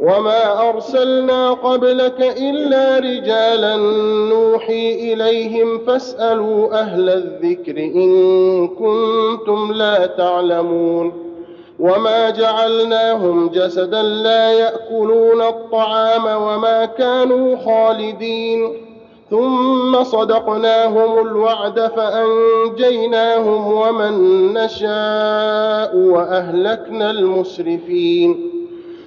وما ارسلنا قبلك الا رجالا نوحي اليهم فاسالوا أهل الذكر ان كنتم لا تعلمون وما جعلناهم جسدا لا ياكلون الطعام وما كانوا خالدين ثم صدقناهم الوعد فانجيناهم ومن نشاء واهلكنا المسرفين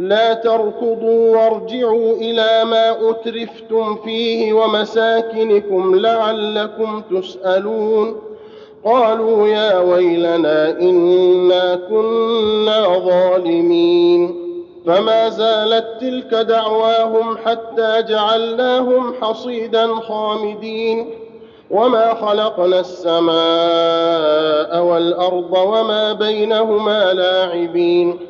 لا تركضوا وارجعوا إلى ما أترفتم فيه ومساكنكم لعلكم تسألون. قالوا يا ويلنا إنا كنا ظالمين. فما زالت تلك دعواهم حتى جعلناهم حصيدا خامدين. وما خلقنا السماء والأرض وما بينهما لاعبين.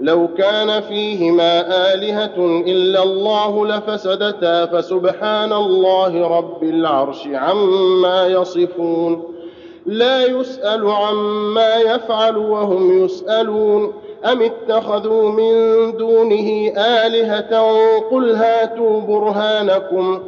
لو كان فيهما آلهة إلا الله لفسدتا فسبحان الله رب العرش عما يصفون. لا يسأل عما يفعل وهم يسألون. أم اتخذوا من دونه آلهة؟ قل هاتوا برهانكم.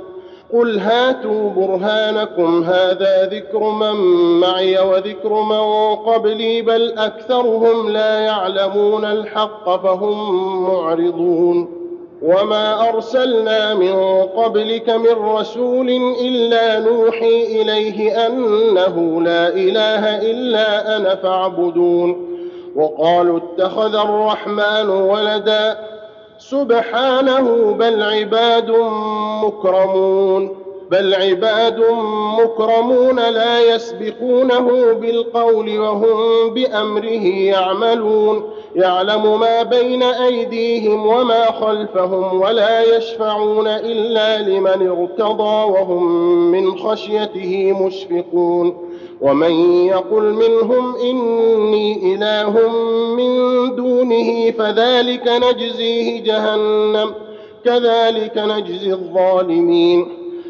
قل هاتوا برهانكم هذا ذكر من معي وذكر من قبلي بل اكثرهم لا يعلمون الحق فهم معرضون وما ارسلنا من قبلك من رسول الا نوحي اليه انه لا اله الا أنا فاعبدون وقالوا اتخذ الرحمن ولدا سبحانه بل عباد مكرمون بل عباد مكرمون لا يسبقونه بالقول وهم بأمره يعملون. يعلم ما بين أيديهم وما خلفهم ولا يشفعون إلا لمن ارتضى وهم من خشيته مشفقون. ومن يقل منهم إني إله من دونه فذلك نجزيه جهنم. كذلك نجزي الظالمين.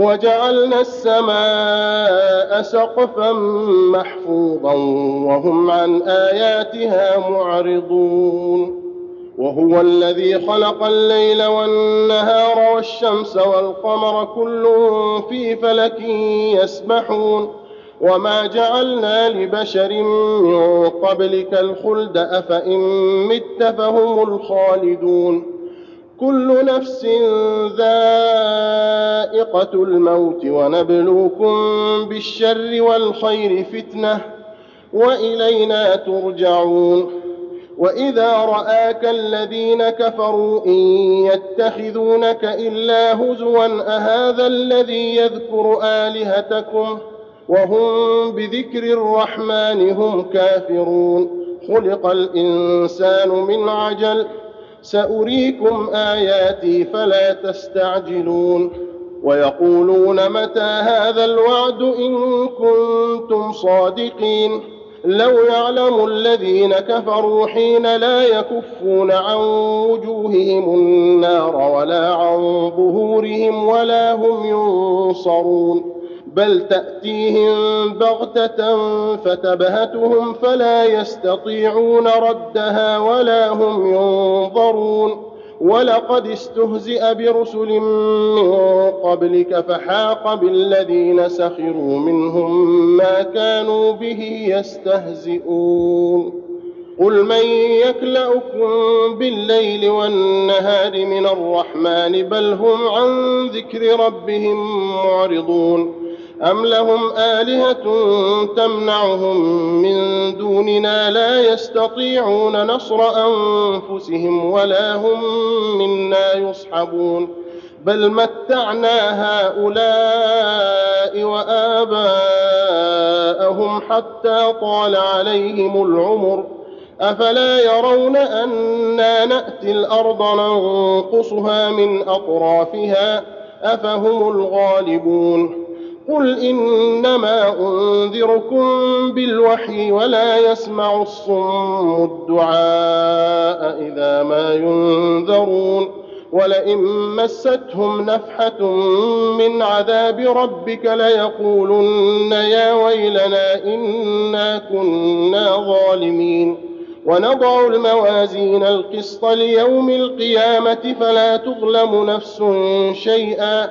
وجعلنا السماء سقفا محفوظا وهم عن آياتها معرضون وهو الذي خلق الليل والنهار والشمس والقمر كل في فلك يسبحون وما جعلنا لبشر من قبلك الخلد أفإن مت فهم الخالدون كل نفس ذائقة الموت ونبلوكم بالشر والخير فتنة وإلينا ترجعون. وإذا رآك الذين كفروا إن يتخذونك إلا هزوا أهذا الذي يذكر آلهتكم؟ وهم بذكر الرحمن هم كافرون. خلق الإنسان من عجل سأريكم آياتي فلا تستعجلون ويقولون متى هذا الوعد إن كنتم صادقين لو يعلم الذين كفروا حين لا يكفون عن وجوههم النار ولا عن ظهورهم ولا هم ينصرون بل تاتيهم بغته فتبهتهم فلا يستطيعون ردها ولا هم ينظرون ولقد استهزئ برسل من قبلك فحاق بالذين سخروا منهم ما كانوا به يستهزئون قل من يكلاكم بالليل والنهار من الرحمن بل هم عن ذكر ربهم معرضون أم لهم آلهة تمنعهم من دوننا لا يستطيعون نصر أنفسهم ولا هم منا يصحبون بل متعنا هؤلاء وآباءهم حتى طال عليهم العمر أفلا يرون أنا نأتي الأرض ننقصها من أطرافها أفهم الغالبون قل انما انذركم بالوحي ولا يسمع الصم الدعاء اذا ما ينذرون ولئن مستهم نفحه من عذاب ربك ليقولن يا ويلنا انا كنا ظالمين ونضع الموازين القسط ليوم القيامه فلا تظلم نفس شيئا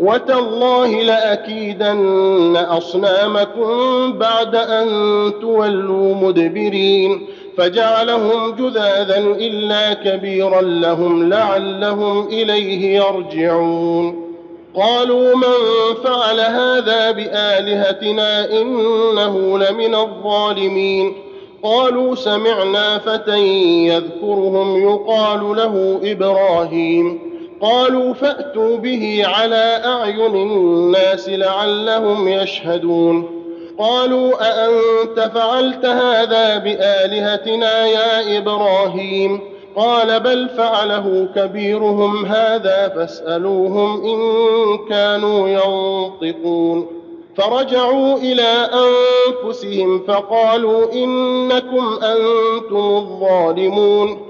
وتالله لأكيدن أصنامكم بعد أن تولوا مدبرين فجعلهم جذاذا إلا كبيرا لهم لعلهم إليه يرجعون قالوا من فعل هذا بآلهتنا إنه لمن الظالمين قالوا سمعنا فتى يذكرهم يقال له إبراهيم قالوا فأتوا به على أعين الناس لعلهم يشهدون. قالوا أأنت فعلت هذا بآلهتنا يا إبراهيم؟ قال بل فعله كبيرهم هذا فاسألوهم إن كانوا ينطقون. فرجعوا إلى أنفسهم فقالوا إنكم أنتم الظالمون.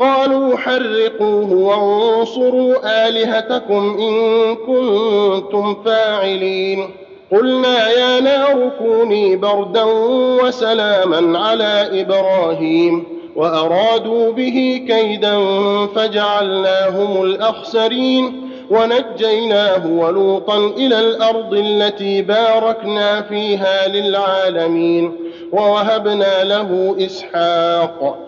قالوا حرقوه وانصروا آلهتكم إن كنتم فاعلين. قلنا يا نار كوني بردا وسلاما على إبراهيم. وأرادوا به كيدا فجعلناهم الأخسرين. ونجيناه ولوطا إلى الأرض التي باركنا فيها للعالمين. ووهبنا له إسحاق.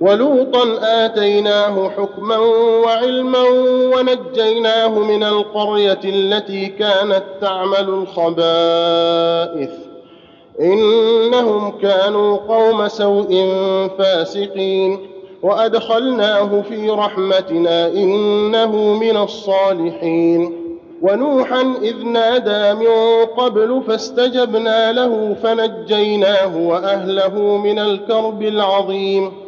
ولوطا آتيناه حكما وعلما ونجيناه من القرية التي كانت تعمل الخبائث. إنهم كانوا قوم سوء فاسقين. وأدخلناه في رحمتنا إنه من الصالحين. ونوحا إذ نادى من قبل فاستجبنا له فنجيناه وأهله من الكرب العظيم.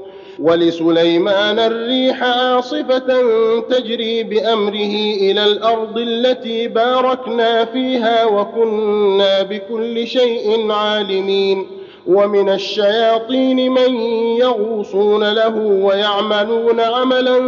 ولسليمان الريح عاصفة تجري بأمره إلى الأرض التي باركنا فيها وكنا بكل شيء عالمين. ومن الشياطين من يغوصون له ويعملون عملا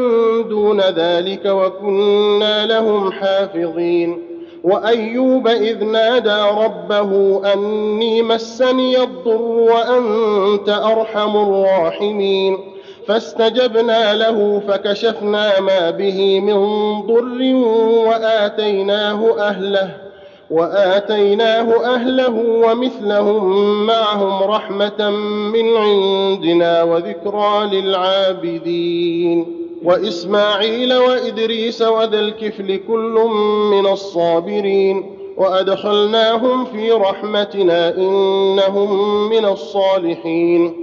دون ذلك وكنا لهم حافظين. وأيوب إذ نادى ربه أني مسني الضر وأنت أرحم الراحمين. فاستجبنا له فكشفنا ما به من ضر وآتيناه أهله وآتيناه أهله ومثلهم معهم رحمة من عندنا وذكرى للعابدين. وإسماعيل وإدريس وذا الكفل كل من الصابرين وأدخلناهم في رحمتنا إنهم من الصالحين.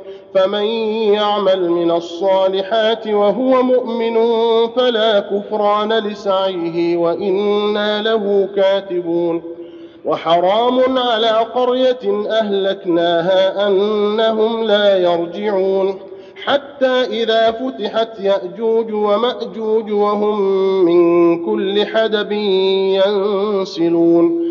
فمن يعمل من الصالحات وهو مؤمن فلا كفران لسعيه وإنا له كاتبون. وحرام على قرية أهلكناها أنهم لا يرجعون. حتى إذا فتحت يأجوج ومأجوج وهم من كل حدب ينسلون.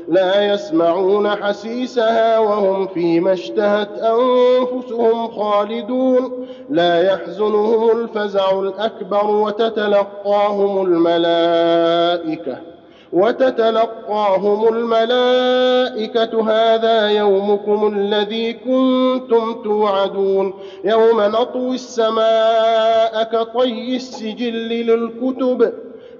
لا يسمعون حسيسها وهم فيما اشتهت أنفسهم خالدون. لا يحزنهم الفزع الأكبر وتتلقاهم الملائكة. وتتلقاهم الملائكة. هذا يومكم الذي كنتم توعدون. يوم نطوي السماء كطي السجل للكتب.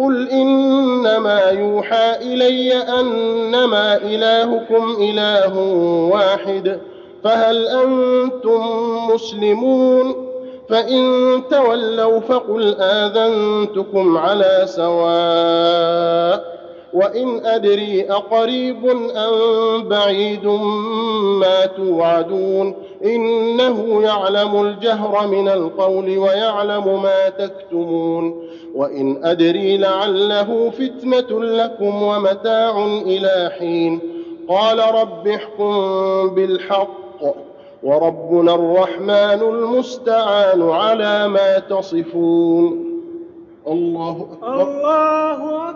قل إنما يوحى إلي أنما إلهكم إله واحد فهل أنتم مسلمون فإن تولوا فقل آذنتكم على سواء وإن أدري أقريب أم بعيد ما توعدون إنه يعلم الجهر من القول ويعلم ما تكتمون وإن أدري لعله فتنة لكم ومتاع إلى حين قال رب احكم بالحق وربنا الرحمن المستعان على ما تصفون الله أكبر الله